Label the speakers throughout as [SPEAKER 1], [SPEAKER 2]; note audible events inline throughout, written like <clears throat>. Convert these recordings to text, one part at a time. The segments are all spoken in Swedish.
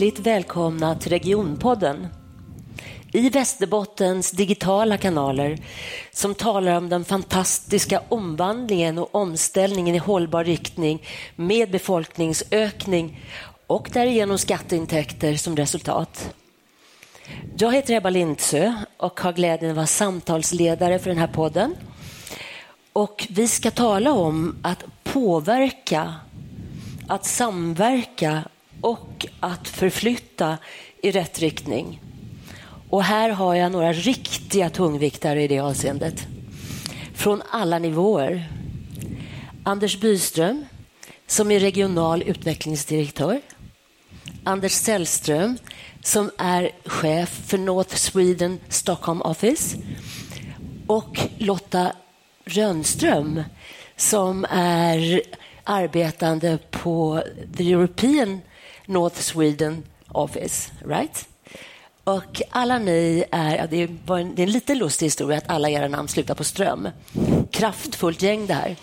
[SPEAKER 1] Hjärtligt välkomna till Regionpodden. I Västerbottens digitala kanaler som talar om den fantastiska omvandlingen och omställningen i hållbar riktning med befolkningsökning och därigenom skatteintäkter som resultat. Jag heter Ebba Lindsö och har glädjen att vara samtalsledare för den här podden. Och vi ska tala om att påverka, att samverka och att förflytta i rätt riktning. Och här har jag några riktiga tungviktare i det avseendet. Från alla nivåer. Anders Byström, som är regional utvecklingsdirektör. Anders Sällström, som är chef för North Sweden Stockholm Office. Och Lotta Rönnström, som är arbetande på the European North Sweden Office. Right? Och alla ni är, det är, en, det är en lite lustig historia att alla era namn slutar på Ström. Kraftfullt gäng det här.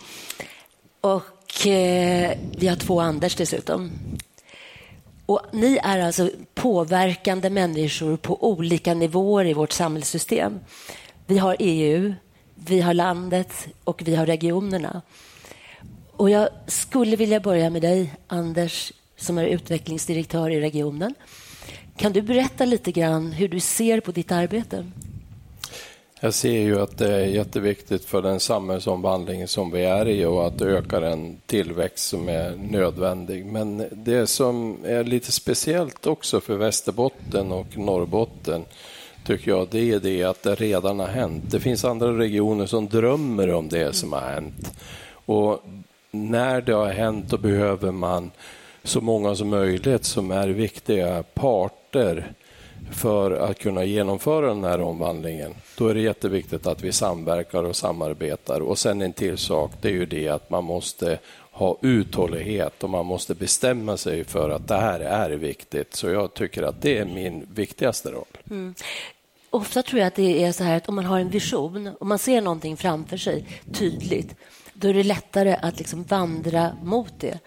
[SPEAKER 1] Och eh, vi har två Anders dessutom. Och ni är alltså påverkande människor på olika nivåer i vårt samhällssystem. Vi har EU, vi har landet och vi har regionerna. Och jag skulle vilja börja med dig, Anders, som är utvecklingsdirektör i regionen. Kan du berätta lite grann hur du ser på ditt arbete?
[SPEAKER 2] Jag ser ju att det är jätteviktigt för den samhällsomvandling som vi är i och att öka den tillväxt som är nödvändig. Men det som är lite speciellt också för Västerbotten och Norrbotten tycker jag, det är det att det redan har hänt. Det finns andra regioner som drömmer om det som har hänt. Och när det har hänt, då behöver man så många som möjligt som är viktiga parter för att kunna genomföra den här omvandlingen. Då är det jätteviktigt att vi samverkar och samarbetar. Och sen en till sak, det är ju det att man måste ha uthållighet och man måste bestämma sig för att det här är viktigt. Så jag tycker att det är min viktigaste roll. Mm.
[SPEAKER 1] Ofta tror jag att det är så här att om man har en vision, och man ser någonting framför sig tydligt, då är det lättare att liksom vandra mot det.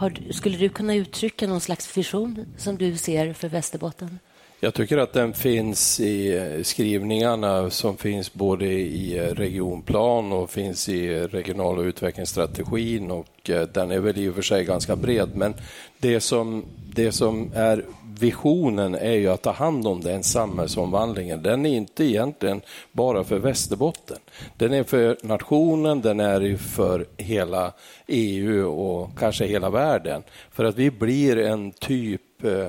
[SPEAKER 1] Har, skulle du kunna uttrycka någon slags vision som du ser för Västerbotten?
[SPEAKER 2] Jag tycker att den finns i eh, skrivningarna som finns både i eh, regionplan och finns i eh, regional och utvecklingsstrategin och den är väl i och för sig ganska bred. Men det som, det som är visionen är ju att ta hand om den samhällsomvandlingen. Den är inte egentligen bara för Västerbotten. Den är för nationen, den är för hela EU och kanske hela världen. För att vi blir en typ eh,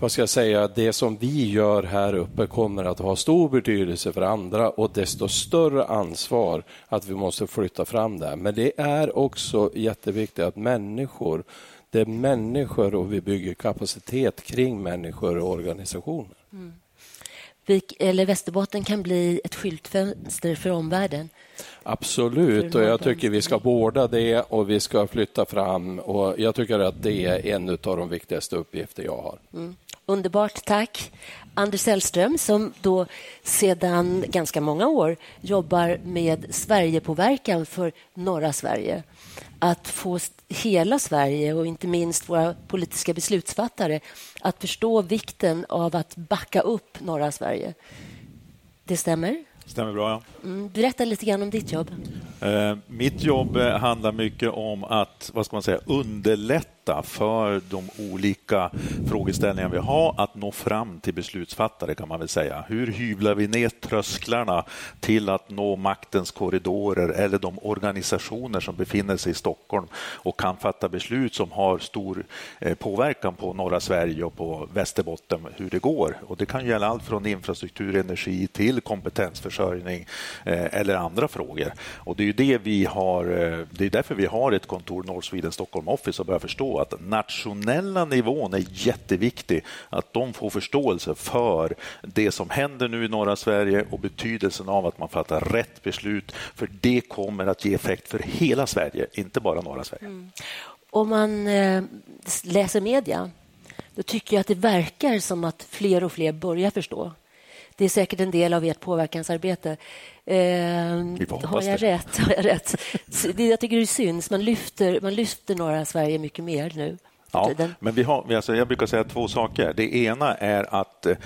[SPEAKER 2] vad ska jag säga, det som vi gör här uppe kommer att ha stor betydelse för andra och desto större ansvar att vi måste flytta fram det. Men det är också jätteviktigt att människor, det är människor och vi bygger kapacitet kring människor och organisationer. Mm
[SPEAKER 1] eller Västerbotten kan bli ett skyltfönster för omvärlden.
[SPEAKER 2] Absolut, och jag tycker vi ska vårda det och vi ska flytta fram. och Jag tycker att det är en av de viktigaste uppgifter jag har. Mm.
[SPEAKER 1] Underbart, tack. Anders Sällström som då sedan ganska många år jobbar med Sverigepåverkan för norra Sverige att få hela Sverige och inte minst våra politiska beslutsfattare att förstå vikten av att backa upp norra Sverige. Det stämmer?
[SPEAKER 3] Stämmer bra, ja.
[SPEAKER 1] Mm, berätta lite grann om ditt jobb.
[SPEAKER 3] Eh, mitt jobb eh, handlar mycket om att vad ska man säga, underlätta underlätta för de olika frågeställningar vi har att nå fram till beslutsfattare kan man väl säga. Hur hyvlar vi ner trösklarna till att nå maktens korridorer eller de organisationer som befinner sig i Stockholm och kan fatta beslut som har stor eh, påverkan på norra Sverige och på Västerbotten, hur det går. Och Det kan gälla allt från infrastruktur, energi till kompetensförsörjning eh, eller andra frågor. Och Det är det vi har. Eh, det är därför vi har ett kontor North Sweden Stockholm Office och börjar förstå att nationella nivån är jätteviktig. Att de får förståelse för det som händer nu i norra Sverige och betydelsen av att man fattar rätt beslut. För det kommer att ge effekt för hela Sverige, inte bara norra Sverige. Mm.
[SPEAKER 1] Om man eh, läser media då tycker jag att det verkar som att fler och fler börjar förstå. Det är säkert en del av ert påverkansarbete. Eh, har, jag rätt? har jag rätt? Jag tycker det syns. Man lyfter, man lyfter norra Sverige mycket mer nu.
[SPEAKER 3] Ja, men vi har, alltså jag brukar säga två saker. Det ena är att eh,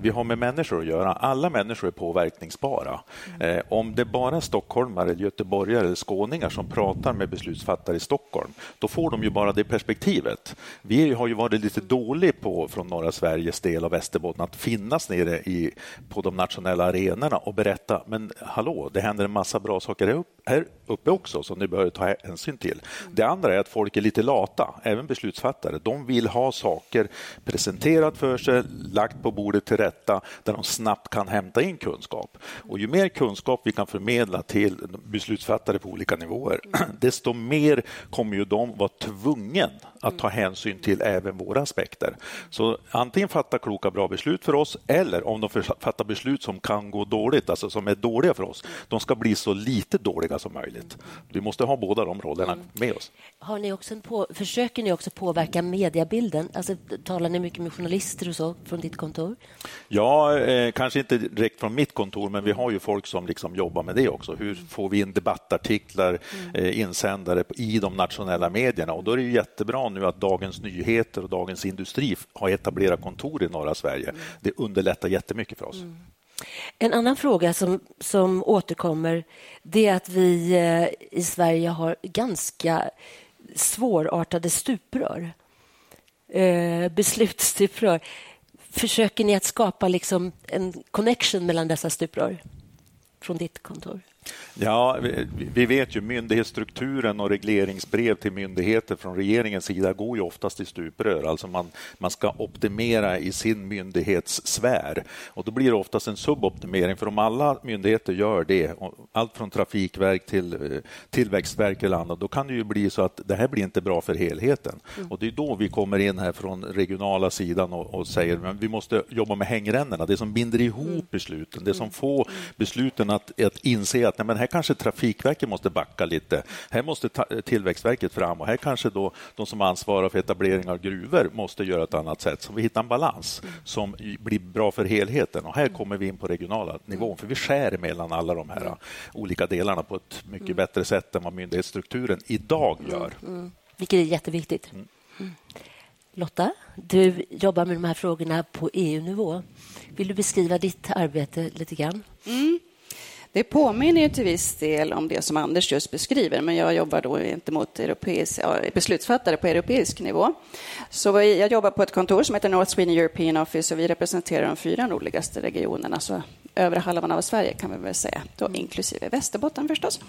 [SPEAKER 3] vi har med människor att göra. Alla människor är påverkningsbara. Mm. Eh, om det bara är stockholmare, göteborgare eller skåningar som pratar med beslutsfattare i Stockholm, då får de ju bara det perspektivet. Vi har ju varit lite dåliga på, från norra Sveriges del av Västerbotten, att finnas nere i, på de nationella arenorna och berätta, men hallå, det händer en massa bra saker här uppe här uppe också som ni behöver ta hänsyn till. Det andra är att folk är lite lata, även beslutsfattare. De vill ha saker presenterat för sig, lagt på bordet till rätta, där de snabbt kan hämta in kunskap. Och ju mer kunskap vi kan förmedla till beslutsfattare på olika nivåer, <clears throat> desto mer kommer ju de vara tvungen att ta hänsyn till även våra aspekter. Så antingen fatta kloka, bra beslut för oss eller om de fattar beslut som kan gå dåligt, alltså som är dåliga för oss, de ska bli så lite dåliga som möjligt. Vi måste ha båda de rollerna mm. med oss.
[SPEAKER 1] Har ni också på, försöker ni också påverka mediebilden? Alltså, talar ni mycket med journalister och så från ditt kontor?
[SPEAKER 3] Ja, eh, kanske inte direkt från mitt kontor, men vi har ju folk som liksom jobbar med det också. Hur får vi in debattartiklar, mm. eh, insändare i de nationella medierna? Och då är det jättebra nu att Dagens Nyheter och Dagens Industri har etablerat kontor i norra Sverige. Mm. Det underlättar jättemycket för oss. Mm.
[SPEAKER 1] En annan fråga som, som återkommer det är att vi eh, i Sverige har ganska svårartade stuprör. Eh, beslutsstuprör. Försöker ni att skapa liksom en connection mellan dessa stuprör från ditt kontor?
[SPEAKER 3] Ja, vi vet ju myndighetsstrukturen och regleringsbrev till myndigheter från regeringens sida går ju oftast i stuprör. Alltså man, man ska optimera i sin myndighetssfär och då blir det oftast en suboptimering. För om alla myndigheter gör det, allt från Trafikverk till eh, Tillväxtverk eller annat, då kan det ju bli så att det här blir inte bra för helheten. Mm. Och det är då vi kommer in här från regionala sidan och, och säger att vi måste jobba med hängrännorna, det som binder ihop mm. besluten, det som mm. får mm. besluten att, att inse att nej, men här kanske Trafikverket måste backa lite. Här måste Tillväxtverket fram och här kanske då de som ansvarar för etablering av gruvor måste göra ett annat sätt. Så vi hittar en balans som blir bra för helheten. Och här kommer vi in på regionala nivån, för vi skär mellan alla de här olika delarna på ett mycket bättre sätt än vad myndighetsstrukturen idag gör. Mm.
[SPEAKER 1] mm. Vilket är jätteviktigt. Mm. mm. Lotta, du jobbar med de här frågorna på EU-nivå. Vill du beskriva ditt arbete lite grann? Mm.
[SPEAKER 4] Det påminner ju till viss del om det som Anders just beskriver, men jag jobbar då gentemot europeisk, ja, beslutsfattare på europeisk nivå. Så jag jobbar på ett kontor som heter North Sweden European Office och vi representerar de fyra nordligaste regionerna, så övre halvan av Sverige kan vi väl säga, då inklusive Västerbotten förstås.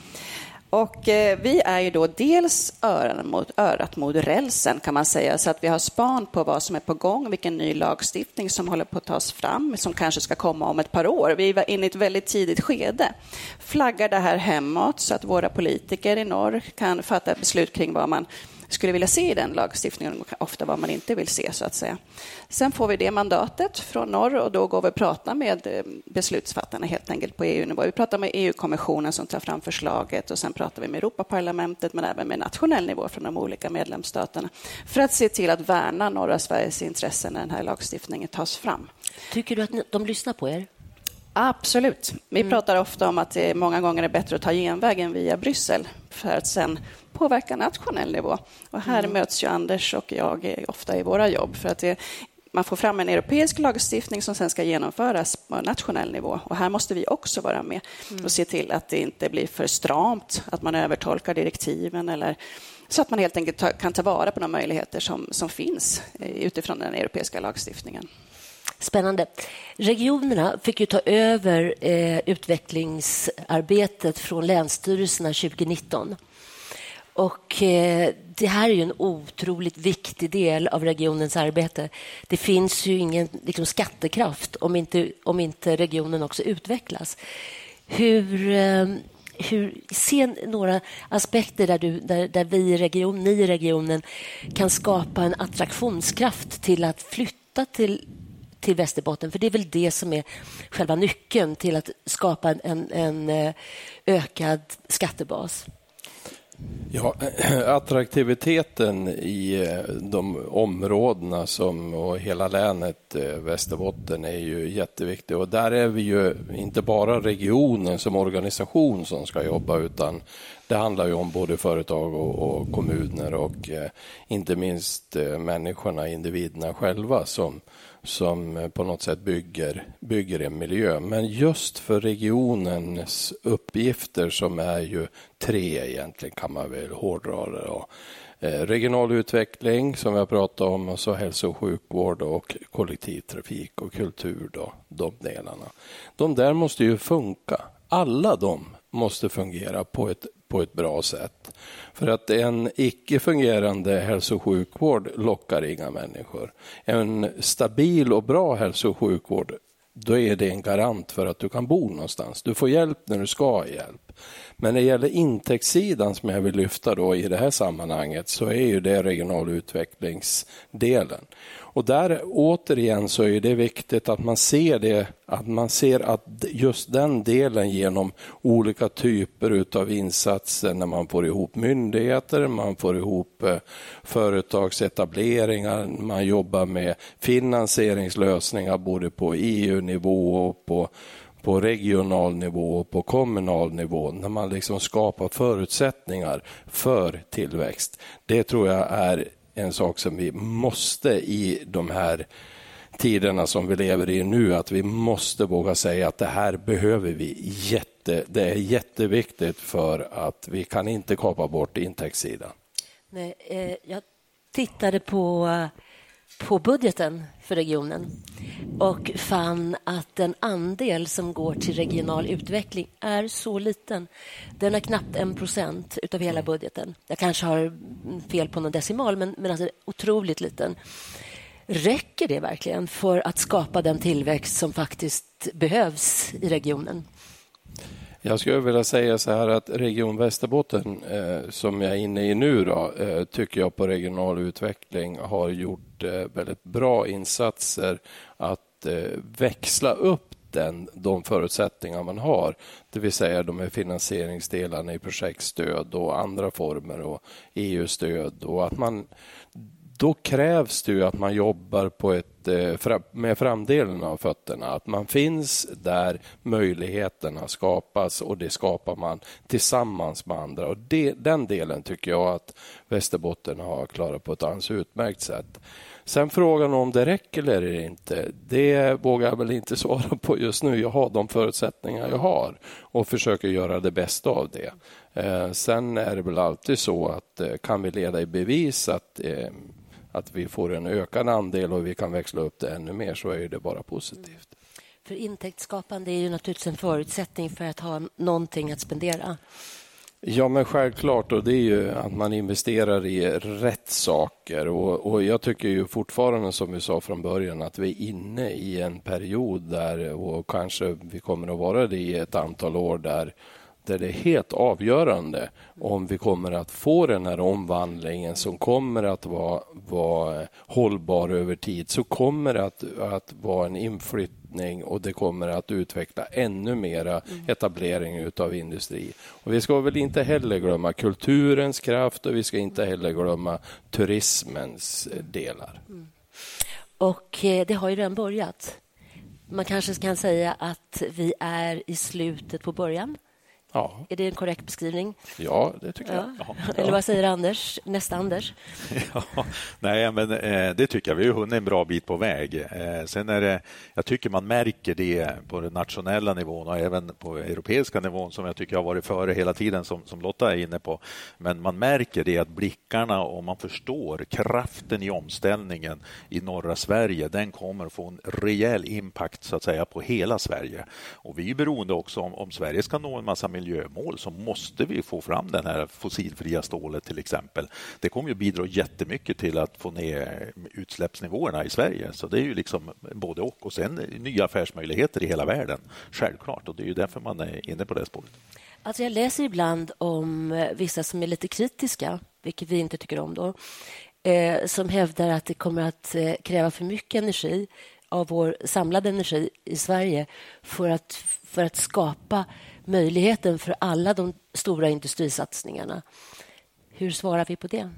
[SPEAKER 4] Och eh, vi är ju då dels örat mot, örat mot rälsen kan man säga, så att vi har span på vad som är på gång, vilken ny lagstiftning som håller på att tas fram, som kanske ska komma om ett par år. Vi är inne i ett väldigt tidigt skede. Flaggar det här hemåt så att våra politiker i norr kan fatta ett beslut kring vad man skulle vilja se i den lagstiftningen, ofta vad man inte vill se så att säga. Sen får vi det mandatet från norr och då går vi och pratar med eh, beslutsfattarna helt enkelt på EU-nivå. Vi pratar med EU-kommissionen som tar fram förslaget och sen pratar vi med Europaparlamentet men även med nationell nivå från de olika medlemsstaterna för att se till att värna norra Sveriges intressen när den här lagstiftningen tas fram.
[SPEAKER 1] Tycker du att de lyssnar på er?
[SPEAKER 4] Absolut. Vi mm. pratar ofta om att det många gånger är bättre att ta genvägen via Bryssel för att sen påverka nationell nivå. Och här mm. möts ju Anders och jag ofta i våra jobb för att det, man får fram en europeisk lagstiftning som sen ska genomföras på nationell nivå. Och här måste vi också vara med mm. och se till att det inte blir för stramt, att man övertolkar direktiven eller så att man helt enkelt ta, kan ta vara på de möjligheter som, som finns eh, utifrån den europeiska lagstiftningen.
[SPEAKER 1] Spännande. Regionerna fick ju ta över eh, utvecklingsarbetet från länsstyrelserna 2019. Och eh, Det här är ju en otroligt viktig del av regionens arbete. Det finns ju ingen liksom, skattekraft om inte, om inte regionen också utvecklas. Hur, eh, hur, se några aspekter där, du, där, där vi i region, ni i regionen kan skapa en attraktionskraft till att flytta till till Västerbotten. För det är väl det som är själva nyckeln till att skapa en, en, eh, ökad skattebas.
[SPEAKER 2] Ja, <clears throat> attraktiviteten i eh, de områdena som, och hela länet eh, Västerbotten är ju jätteviktig. Och där är vi ju inte bara regionen som organisation som ska jobba utan Det handlar ju om både företag och, och kommuner och eh, inte minst eh, människorna, individerna själva som, som eh, på något sätt bygger, bygger en miljö. Men just för regionens uppgifter som är ju tre egentligen kan man väl hårdra det. Då. Eh, regional utveckling som vi har pratat om och så hälso och sjukvård och kollektivtrafik och kultur. Då, de delarna. De där måste ju funka. Alla de måste fungera på ett, på ett bra sätt. För att en icke fungerande hälso och sjukvård lockar inga människor. En stabil och bra hälso och sjukvård då är det en garant för att du kan bo någonstans. Du får hjälp när du ska ha hjälp. Men när det gäller intäktssidan som jag vill lyfta då i det här sammanhanget så är ju det regional utvecklingsdelen. Och där återigen så är det viktigt att man ser det, att man ser att just den delen genom olika typer av insatser när man får ihop myndigheter, man får ihop eh, företagsetableringar, man jobbar med finansieringslösningar både på EU-nivå och på på regional nivå och på kommunal nivå, när man liksom skapar förutsättningar för tillväxt. Det tror jag är en sak som vi måste i de här tiderna som vi lever i nu, att vi måste våga säga att det här behöver vi jätte, det är jätteviktigt för att vi kan inte kapa bort intäktssidan.
[SPEAKER 1] Nej, eh, jag tittade på på budgeten för regionen och fann att den andel som går till regional utveckling är så liten. Den är knappt en procent av hela budgeten. Jag kanske har fel på någon decimal, men, men alltså otroligt liten. Räcker det verkligen för att skapa den tillväxt som faktiskt behövs i regionen?
[SPEAKER 2] Jag skulle vilja säga så här att Region Västerbotten, eh, som jag är inne i nu, då, eh, tycker jag på regional utveckling har gjort eh, väldigt bra insatser att eh, växla upp den, de förutsättningar man har. Det vill säga de här finansieringsdelarna i projektstöd och andra former och EU-stöd och att man då krävs det ju att man jobbar på ett, eh, med framdelen av fötterna. Att man finns där möjligheterna skapas och det skapar man tillsammans med andra. Och det, den delen tycker jag att Västerbotten har klarat på ett alldeles utmärkt sätt. Sen frågan om det räcker eller inte, det vågar jag väl inte <laughs> svara på just nu. Jag har de förutsättningar jag har och försöker göra det bästa av det. Eh, sen är det väl alltid så att eh, kan vi leda i bevis att att vi får en ökad andel och vi kan växla upp det ännu mer så är det bara positivt.
[SPEAKER 1] För intäktsskapande är ju naturligtvis en förutsättning för att ha någonting att spendera.
[SPEAKER 2] Ja, men självklart. Och det är ju att man investerar i rätt saker. Och, och, Jag tycker ju fortfarande, som vi sa från början, att vi är inne i en period där, och kanske vi kommer att vara det i ett antal år, där där det är helt avgörande om vi kommer att få den här omvandlingen som kommer att vara, vara hållbar över tid, så kommer det att, att vara en inflyttning och det kommer att utveckla ännu mera etablering av industri. Och vi ska väl inte heller glömma kulturens kraft och vi ska inte heller glömma turismens delar. Mm.
[SPEAKER 1] Och eh, det har ju redan börjat. Man kanske kan säga att vi är i slutet på början Ja. Är det en korrekt beskrivning?
[SPEAKER 2] Ja, det tycker ja.
[SPEAKER 1] jag. Ja. Eller vad säger Anders? Nästa Anders? <laughs>
[SPEAKER 3] Ja, nej, men eh, det tycker jag. Vi har hunnit en bra bit på väg. Eh, sen är det, jag tycker man märker det på den nationella nivån och även på europeiska nivån som jag tycker har varit före hela tiden, som, som Lotta är inne på. Men man märker det att blickarna och man förstår kraften i omställningen i norra Sverige, den kommer få en rejäl impact så att säga på hela Sverige. Och vi är beroende också om, om Sverige ska nå en massa miljömål så måste vi få fram den här fossilfria stålet till exempel. Det kommer ju bidra jättemycket till att få ner utsläppsnivåerna i Sverige. Så det är ju liksom både och. Och sen nya affärsmöjligheter i hela världen, självklart. Och det är ju därför man är inne på det spåret.
[SPEAKER 1] Alltså jag läser ibland om eh, vissa som är lite kritiska, vilket vi inte tycker om då, eh, som hävdar att det kommer att eh, kräva för mycket energi av vår samlade energi i Sverige för att, för att skapa möjligheten för alla de stora industrisatsningarna. Hur svarar vi på det?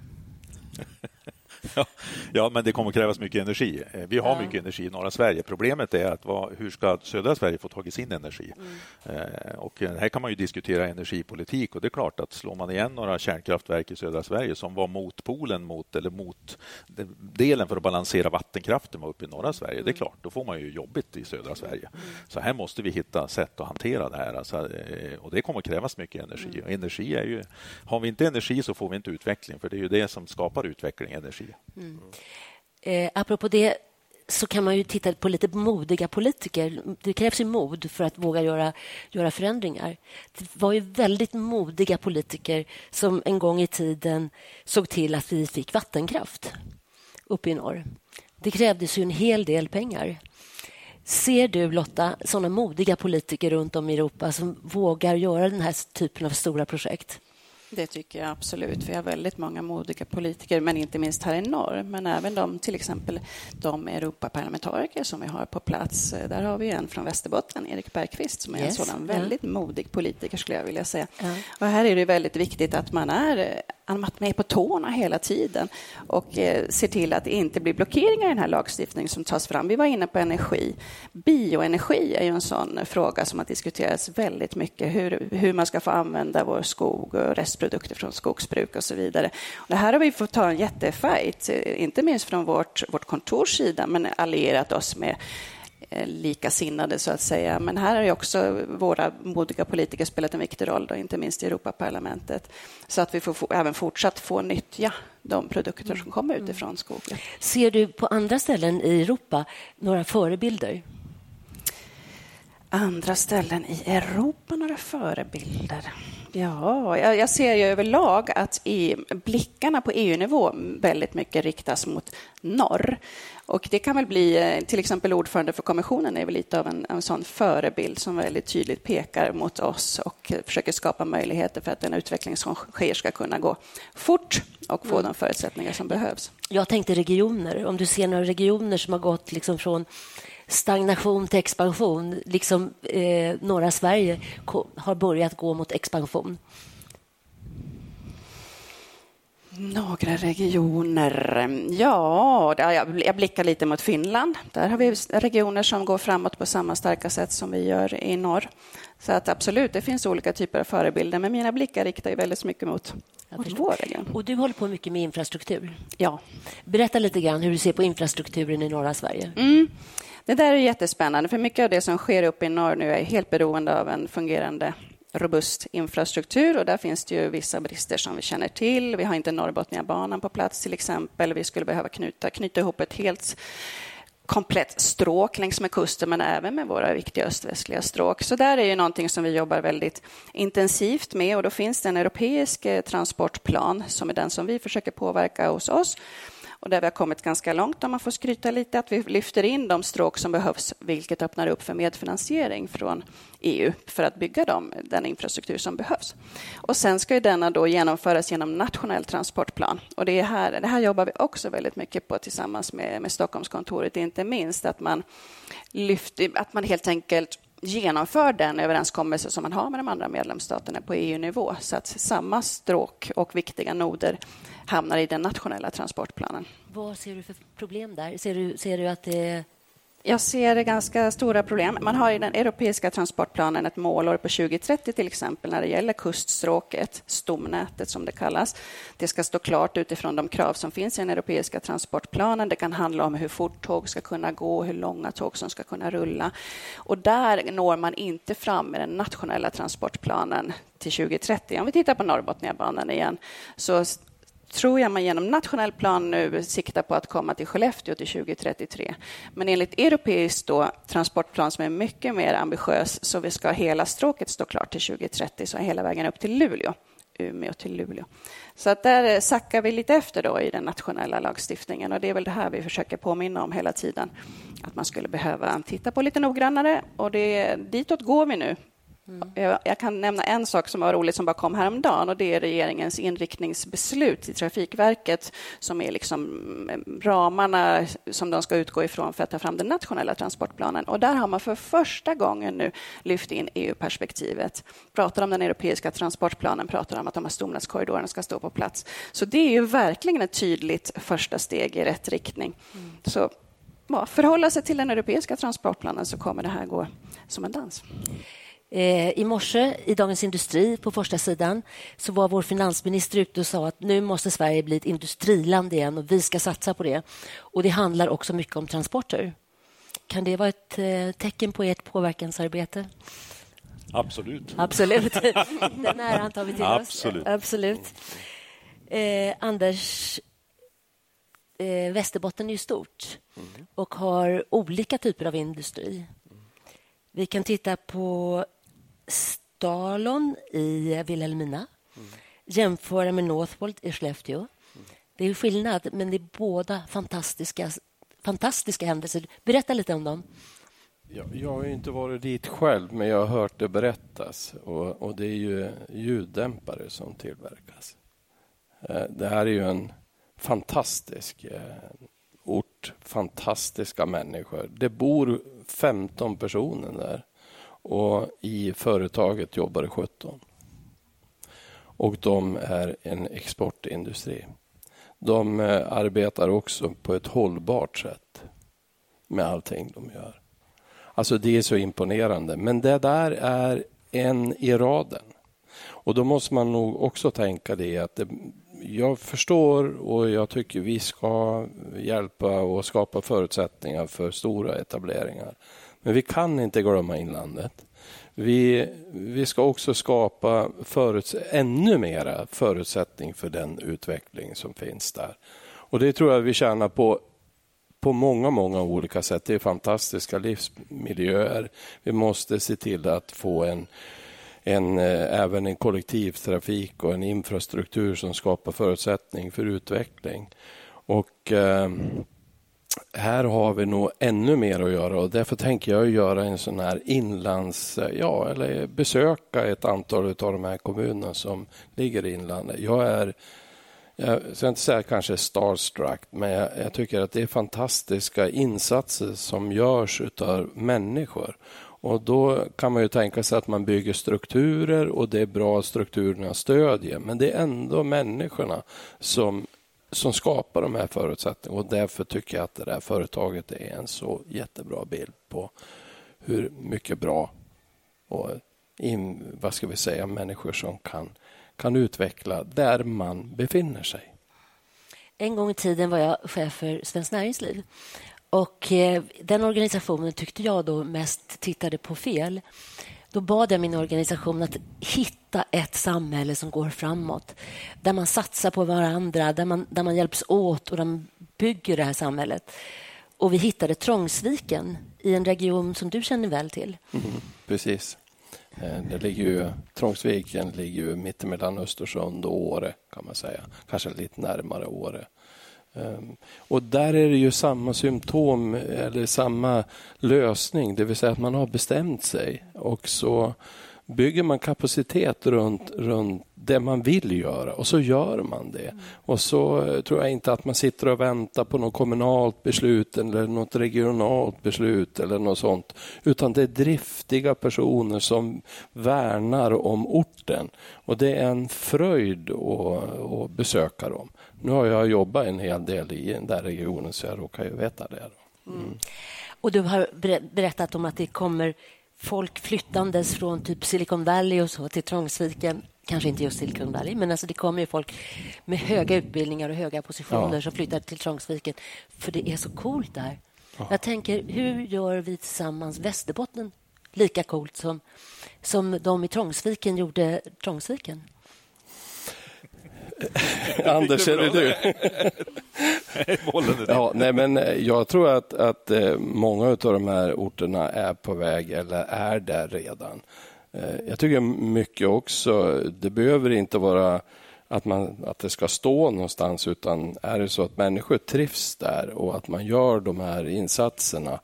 [SPEAKER 1] <laughs>
[SPEAKER 3] Ja, Ja, men det kommer krävas mycket energi. Eh, vi har ja. mycket energi i norra Sverige. Problemet är att vad, hur ska södra Sverige få tag i sin energi? Mm. Eh, och här kan man ju diskutera energipolitik och det är klart att slår man igen några kärnkraftverk i södra Sverige som var motpolen mot, eller mot delen för att balansera vattenkraften var uppe i norra Sverige, mm. det är mm. klart, då får man ju jobbigt i södra Sverige. Mm. Så här måste vi hitta sätt att hantera det här. Alltså, och det kommer krävas mycket energi. Mm. Och energi är ju, har vi inte energi så får vi inte utveckling, för det är ju det som skapar utveckling, energi.
[SPEAKER 1] Mm. Eh, apropå det så kan man ju titta på lite modiga politiker. Det krävs ju mod för att våga göra, göra förändringar. Det var ju väldigt modiga politiker som en gång i tiden såg till att vi fick vattenkraft uppe i norr. Det krävdes ju en hel del pengar. Ser du, Lotta, såna modiga politiker runt om i Europa som vågar göra den här typen av stora projekt?
[SPEAKER 4] Det tycker jag absolut. Vi har väldigt många modiga politiker, men inte minst här i norr. Men även de, till exempel de Europaparlamentariker som vi har på plats. Där har vi en från Västerbotten, Erik Bergqvist, som är yes. en sådan väldigt modig politiker, skulle jag vilja säga. Ja. Och här är det väldigt viktigt att man är att man är på tårna hela tiden och eh, ser till att det inte blir blockeringar i den här lagstiftningen som tas fram. Vi var inne på energi. Bioenergi är ju en sån fråga som har diskuterats väldigt mycket. Hur, hur man ska få använda vår skog och restprodukter från skogsbruk och så vidare. Och det här har vi fått ta en jättefight, eh, inte minst från vårt, vårt kontors sida, men allierat oss med likasinnade, så att säga. Men här har också våra modiga politiker spelat en viktig roll, då, inte minst i Europaparlamentet, så att vi får även fortsatt få nyttja de produkter som kommer mm. utifrån skogen.
[SPEAKER 1] Ser du på andra ställen i Europa några förebilder?
[SPEAKER 4] Andra ställen i Europa, några förebilder? Ja, jag ser ju överlag att i blickarna på EU-nivå väldigt mycket riktas mot norr. Och det kan väl bli, eh, till exempel ordförande för kommissionen är väl lite av en, en sån förebild som väldigt tydligt pekar mot oss och försöker skapa möjligheter för att den utveckling som sker ska kunna gå fort och få mm. de förutsättningar som behövs.
[SPEAKER 1] Jag tänkte regioner, om du ser några regioner som har gått liksom från stagnation till expansion, liksom eh, norra Sverige har börjat gå mot expansion.
[SPEAKER 4] Några regioner. Ja, jag blickar lite mot Finland. Där har vi regioner som går framåt på samma starka sätt som vi gör i norr. Så att absolut, det finns olika typer av förebilder, men mina blickar riktar ju väldigt mycket mot, vår region.
[SPEAKER 1] Och du håller på mycket med infrastruktur.
[SPEAKER 4] Ja.
[SPEAKER 1] Berätta lite grann hur du ser på infrastrukturen i norra Sverige.
[SPEAKER 4] Mm. Det där är jättespännande, för mycket av det som sker uppe i norr nu är helt beroende av en fungerande robust infrastruktur och där finns det ju vissa brister som vi känner till. Vi har inte Norrbotniabanan på plats till exempel. Vi skulle behöva knyta, knyta ihop ett helt komplett stråk längs med kusten men även med våra viktiga östvästliga stråk. Så där är ju någonting som vi jobbar väldigt intensivt med och då finns det en europeisk eh, transportplan som är den som vi försöker påverka hos oss och där vi har kommit ganska långt, om man får skryta lite, att vi lyfter in de stråk som behövs, vilket öppnar upp för medfinansiering från EU för att bygga dem, den infrastruktur som behövs. Och sen ska ju denna då genomföras genom nationell transportplan. Och det, är här, det här jobbar vi också väldigt mycket på tillsammans med, med Stockholmskontoret, inte minst att man, lyfter, att man helt enkelt genomför den överenskommelse som man har med de andra medlemsstaterna på EU-nivå så att samma stråk och viktiga noder hamnar i den nationella transportplanen.
[SPEAKER 1] Vad ser du för problem där? Ser du, ser du att det
[SPEAKER 4] jag ser ganska stora problem. Man har i den europeiska transportplanen ett målår på 2030 till exempel när det gäller kuststråket, stomnätet som det kallas. Det ska stå klart utifrån de krav som finns i den europeiska transportplanen. Det kan handla om hur fort tåg ska kunna gå, hur långa tåg som ska kunna rulla. Och där når man inte fram med den nationella transportplanen till 2030. Om vi tittar på Norrbotniabanan igen så tror jag man genom nationell plan nu siktar på att komma till Skellefteå till 2033. Men enligt europeisk då, transportplan som är mycket mer ambitiös så vi ska hela stråket stå klart till 2030, så hela vägen upp till Luleå. Umeå till Luleå. Så att där eh, sackar vi lite efter då i den nationella lagstiftningen och det är väl det här vi försöker påminna om hela tiden. Att man skulle behöva titta på lite noggrannare och det, ditåt går vi nu Mm. Jag, jag, kan nämna en sak som var roligt som bara kom häromdagen och det är regeringens inriktningsbeslut i Trafikverket som är liksom mm, ramarna som de ska utgå ifrån för att ta fram den nationella transportplanen. Och där har man för första gången nu lyft in EU-perspektivet. Pratar om den europeiska transportplanen, pratar om att de här stomnätskorridorerna ska stå på plats. Så det är ju verkligen ett tydligt första steg i rätt riktning. Mm. Så ja, förhålla sig till den europeiska transportplanen så kommer det här gå som en dans.
[SPEAKER 1] Eh, I morse i Dagens Industri på första sidan så var vår finansminister ute och sa att nu måste Sverige bli ett industriland igen och vi ska satsa på det. Och Det handlar också mycket om transporter. Kan det vara ett eh, tecken på ert påverkansarbete?
[SPEAKER 3] Absolut.
[SPEAKER 1] Absolut. Den äran tar vi till oss. Absolut. Eh, Anders, eh, Västerbotten är ju stort mm. och har olika typer av industri. Vi kan titta på Stalon i Vilhelmina. Mm. Jämföra med Northvolt i Skellefteå. Mm. Det är skillnad, men det är båda fantastiska, fantastiska händelser. Berätta lite om dem.
[SPEAKER 2] Jag, jag har inte varit dit själv, men jag har hört det berättas. Och, och det är ju ljuddämpare som tillverkas. Eh, det här är ju en fantastisk eh, ort, fantastiska människor. Det bor 15 personer där och i företaget jobbar det 17. Och de är en exportindustri. De eh, arbetar också på ett hållbart sätt med allting de gör. Alltså det är så imponerande. Men det där är en i raden. Och då måste man nog också tänka det att det, jag förstår och jag tycker vi ska hjälpa och skapa förutsättningar för stora etableringar. Men vi kan inte glömma inlandet. Vi, vi ska också skapa föruts ännu mera förutsättning för den utveckling som finns där. Och Det tror jag vi tjänar på på många, många olika sätt. Det är fantastiska livsmiljöer. Vi måste se till att få en en, eh, även en kollektivtrafik och en infrastruktur som skapar förutsättning för utveckling. Och eh, här har vi nog ännu mer att göra och därför tänker jag göra en sån här inlands... Ja, eller besöka ett antal av de här kommunerna som ligger i inlandet. Jag är, jag ska inte säga kanske starstruck, men jag, jag tycker att det är fantastiska insatser som görs av människor. Och Då kan man ju tänka sig att man bygger strukturer och det är bra att strukturerna stödjer. Men det är ändå människorna som, som skapar de här förutsättningarna. Och därför tycker jag att det där företaget är en så jättebra bild på hur mycket bra och in, vad ska vi säga, människor som kan, kan utveckla där man befinner sig.
[SPEAKER 1] En gång i tiden var jag chef för Svenskt Näringsliv. Och eh, Den organisationen tyckte jag då mest tittade på fel. Då bad jag min organisation att hitta ett samhälle som går framåt där man satsar på varandra, där man, där man hjälps åt och de bygger det här samhället. Och Vi hittade Trångsviken i en region som du känner väl till.
[SPEAKER 2] Mm, precis. Eh, det ligger ju, Trångsviken ligger ju mittemellan Östersund och Åre, kan man säga. Kanske lite närmare Åre. Ehm, och där är det ju samma symptom eller samma lösning, det vill säga att man har bestämt sig och så bygger man kapacitet runt, runt det man vill göra och så gör man det. Och så eh, tror jag inte att man sitter och väntar på något kommunalt beslut eller något regionalt beslut eller något sånt. Utan det är driftiga personer som värnar om orten. Och det är en fröjd att, att besöka dem. Nu har jag jobbat en hel del i den där regionen så jag råkar ju veta det. Mm. Mm.
[SPEAKER 1] Och du har berättat om att det kommer folk flyttandes från typ Silicon Valley och så till Trångsviken. Kanske inte just Silicon Valley, men alltså det kommer ju folk med höga utbildningar och höga positioner ja. som flyttar till Trångsviken för det är så coolt där. Ja. Jag tänker, hur gör vi tillsammans Västerbotten lika coolt som, som de i Trångsviken gjorde Trångsviken? <laughs>
[SPEAKER 2] Anders, är det du? ja, nej, men eh, jag tror att, att eh, många av de här orterna är på väg eller är där redan. Eh, jag tycker mycket också, det behöver inte vara att, man, att det ska stå någonstans utan är det så att människor trivs där och att man gör de här insatserna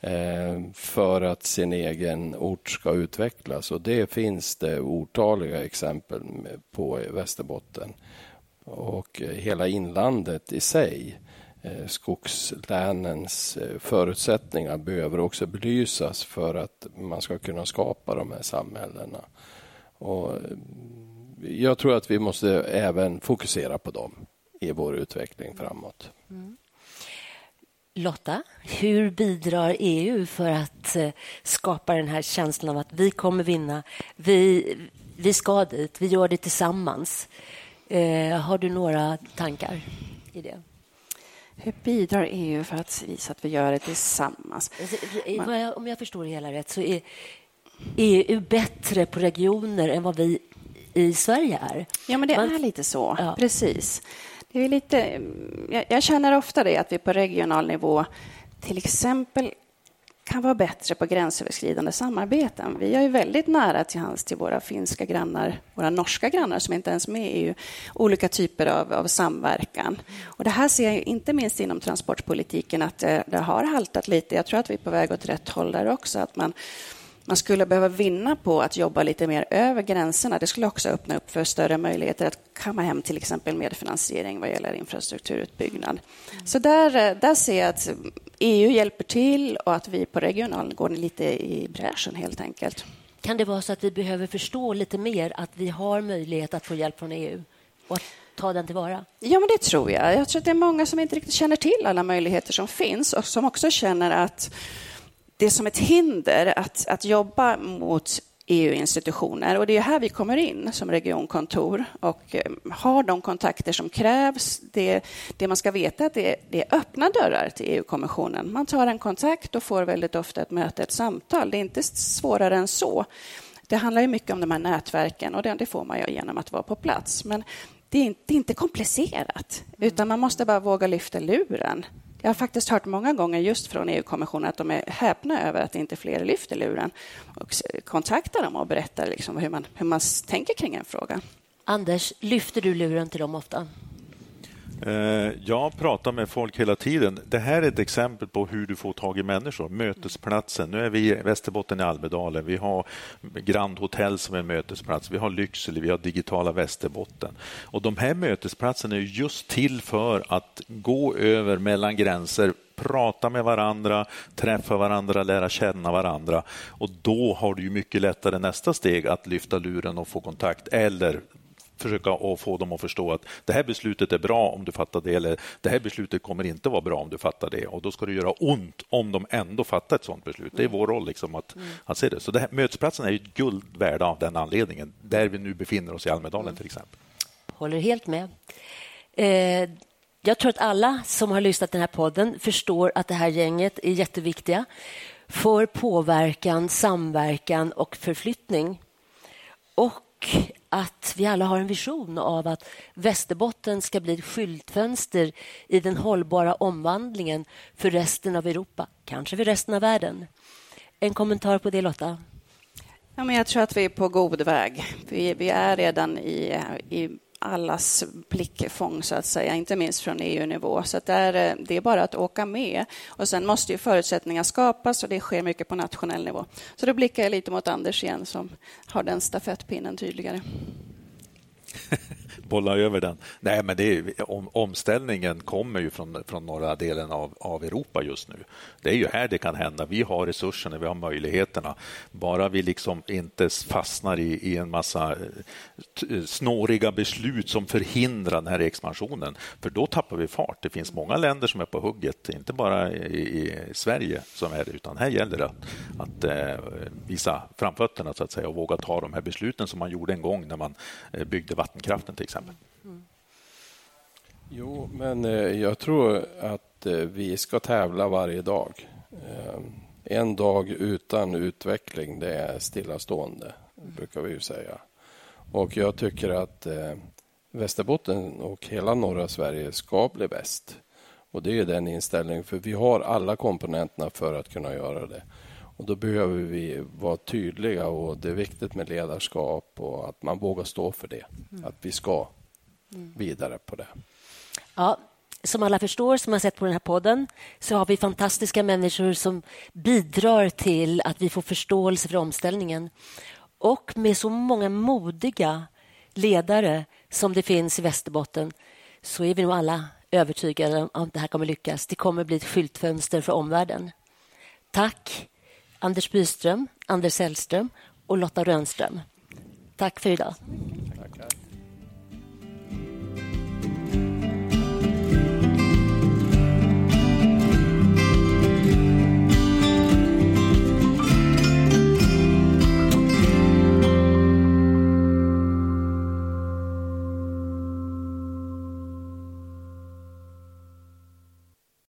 [SPEAKER 2] Eh, för att sin egen ort ska utvecklas. Och det finns det otaliga exempel på i Västerbotten. Och eh, hela inlandet i sig eh, skogslänens förutsättningar behöver också belysas för att man ska kunna skapa de här samhällena. Och jag tror att vi måste även fokusera på dem i vår utveckling framåt. Mm.
[SPEAKER 1] Lotta, hur bidrar EU för att eh, skapa den här känslan av att vi kommer vinna, vi, vi ska dit, vi gör det tillsammans? Eh, har du några tankar i det?
[SPEAKER 4] Hur bidrar EU för att visa att vi gör det tillsammans?
[SPEAKER 1] Man... Om jag förstår det hela rätt så är EU bättre på regioner än vad vi i Sverige är.
[SPEAKER 4] Ja, men det Man... är lite så. Ja. Precis. Det är lite, jag, jag känner ofta det att vi på regional nivå till exempel kan vara bättre på gränsöverskridande samarbeten. Vi är ju väldigt nära till hands till våra finska grannar, våra norska grannar som inte ens är med i EU, olika typer av, av samverkan. Och det här ser jag inte minst inom transportpolitiken att det, det, har haltat lite. Jag tror att vi är på väg åt rätt håll där också. Att man man skulle behöva vinna på att jobba lite mer över gränserna. Det skulle också öppna upp för större möjligheter att kamma hem till exempel medfinansiering vad gäller infrastrukturutbyggnad. Mm. Så där, eh, där ser jag att EU hjälper till och att vi på regional går lite i bräschen helt enkelt.
[SPEAKER 1] Kan det vara så att vi behöver förstå lite mer att vi har möjlighet att få hjälp från EU och ta den tillvara?
[SPEAKER 4] Ja, men det tror jag. Jag tror att det är många som inte riktigt känner till alla möjligheter som finns och som också känner att det är som ett hinder att, att jobba mot EU-institutioner. Och det är här vi kommer in som regionkontor och eh, har de kontakter som krävs. Det, det man ska veta är att det, det är öppna dörrar till EU-kommissionen. Man tar en kontakt och får väldigt ofta ett möte, ett samtal. Det är inte svårare än så. Det handlar ju mycket om de här nätverken och det, det får man ju genom att vara på plats. Men det är inte, det är inte komplicerat, utan man måste bara våga lyfta luren. Jag har faktiskt hört många gånger just från EU-kommissionen att de är häpna över att inte fler lyfter luren och kontaktar dem och berättar liksom hur, man, hur man tänker kring en fråga.
[SPEAKER 1] Anders, lyfter du luren till dem ofta?
[SPEAKER 3] Eh, jag pratar med folk hela tiden. Det här är ett exempel på hur du får tag i människor. Mötesplatsen. Nu är vi i Västerbotten i Almedalen. Vi har Grand Hotel som är en mötesplats. Vi har Lycksele, vi har digitala Västerbotten. Och De här mötesplatserna är just till för att gå över mellan gränser prata med varandra, träffa varandra, lära känna varandra. Och Då har du mycket lättare nästa steg att lyfta luren och få kontakt eller försöka att få dem att förstå att det här beslutet är bra om du fattar det eller det här beslutet kommer inte vara bra om du fattar det och då ska det göra ont om de ändå fattar ett sådant beslut. Det är vår roll liksom att, mm. att se det. Så det här, mötesplatsen är ju guld värda av den anledningen, där vi nu befinner oss i Almedalen mm. till exempel.
[SPEAKER 1] Håller helt med. Eh, jag tror att alla som har lyssnat den här podden förstår att det här gänget är jätteviktiga för påverkan, samverkan och förflyttning. Och att vi alla har en vision av att Västerbotten ska bli ett skyltfönster i den hållbara omvandlingen för resten av Europa, kanske för resten av världen. En kommentar på det, Lotta?
[SPEAKER 4] Ja, men jag tror att vi är på god väg. Vi, vi är redan i, i allas blickfång, så att säga, inte minst från EU-nivå. Så det, är, eh, det är bara att åka med. Och Sen måste ju förutsättningar skapas och det sker mycket på nationell nivå. Så då blickar jag lite mot Anders igen som har den stafettpinnen tydligare. <laughs>
[SPEAKER 3] bolla över den. Nej, men det är, om, omställningen kommer ju från, från norra delen av, av Europa just nu. Det är ju här det kan hända. Vi har resurserna, vi har möjligheterna. Bara vi liksom inte fastnar i, i en massa eh, snåriga beslut som förhindrar den här expansionen, för då tappar vi fart. Det finns många länder som är på hugget, inte bara i, i Sverige som är det, utan här gäller det att, att eh, visa framfötterna så att säga och våga ta de här besluten som man gjorde en gång när man eh, byggde vattenkraften till exempel. Mm.
[SPEAKER 2] Jo, men eh, jag tror att eh, vi ska tävla varje dag. Eh, en dag utan utveckling, det är stillastående, brukar vi ju säga. Och jag tycker att Västerbotten och hela norra Sverige ska bli bäst. Och det är den inställningen, för vi har alla komponenterna för att kunna göra det. Och Då behöver vi vara tydliga och det är viktigt med ledarskap och att man vågar stå för det. Mm. Att vi ska vidare på det.
[SPEAKER 1] Ja, som alla förstår, som har sett på den här podden, så har vi fantastiska människor som bidrar till att vi får förståelse för omställningen. Och med så många modiga ledare som det finns i Västerbotten så är vi nog alla övertygade om att det här kommer lyckas. Det kommer bli ett skyltfönster för omvärlden. Tack Anders Byström, Anders Sällström och Lotta Rönnström. Tack för idag.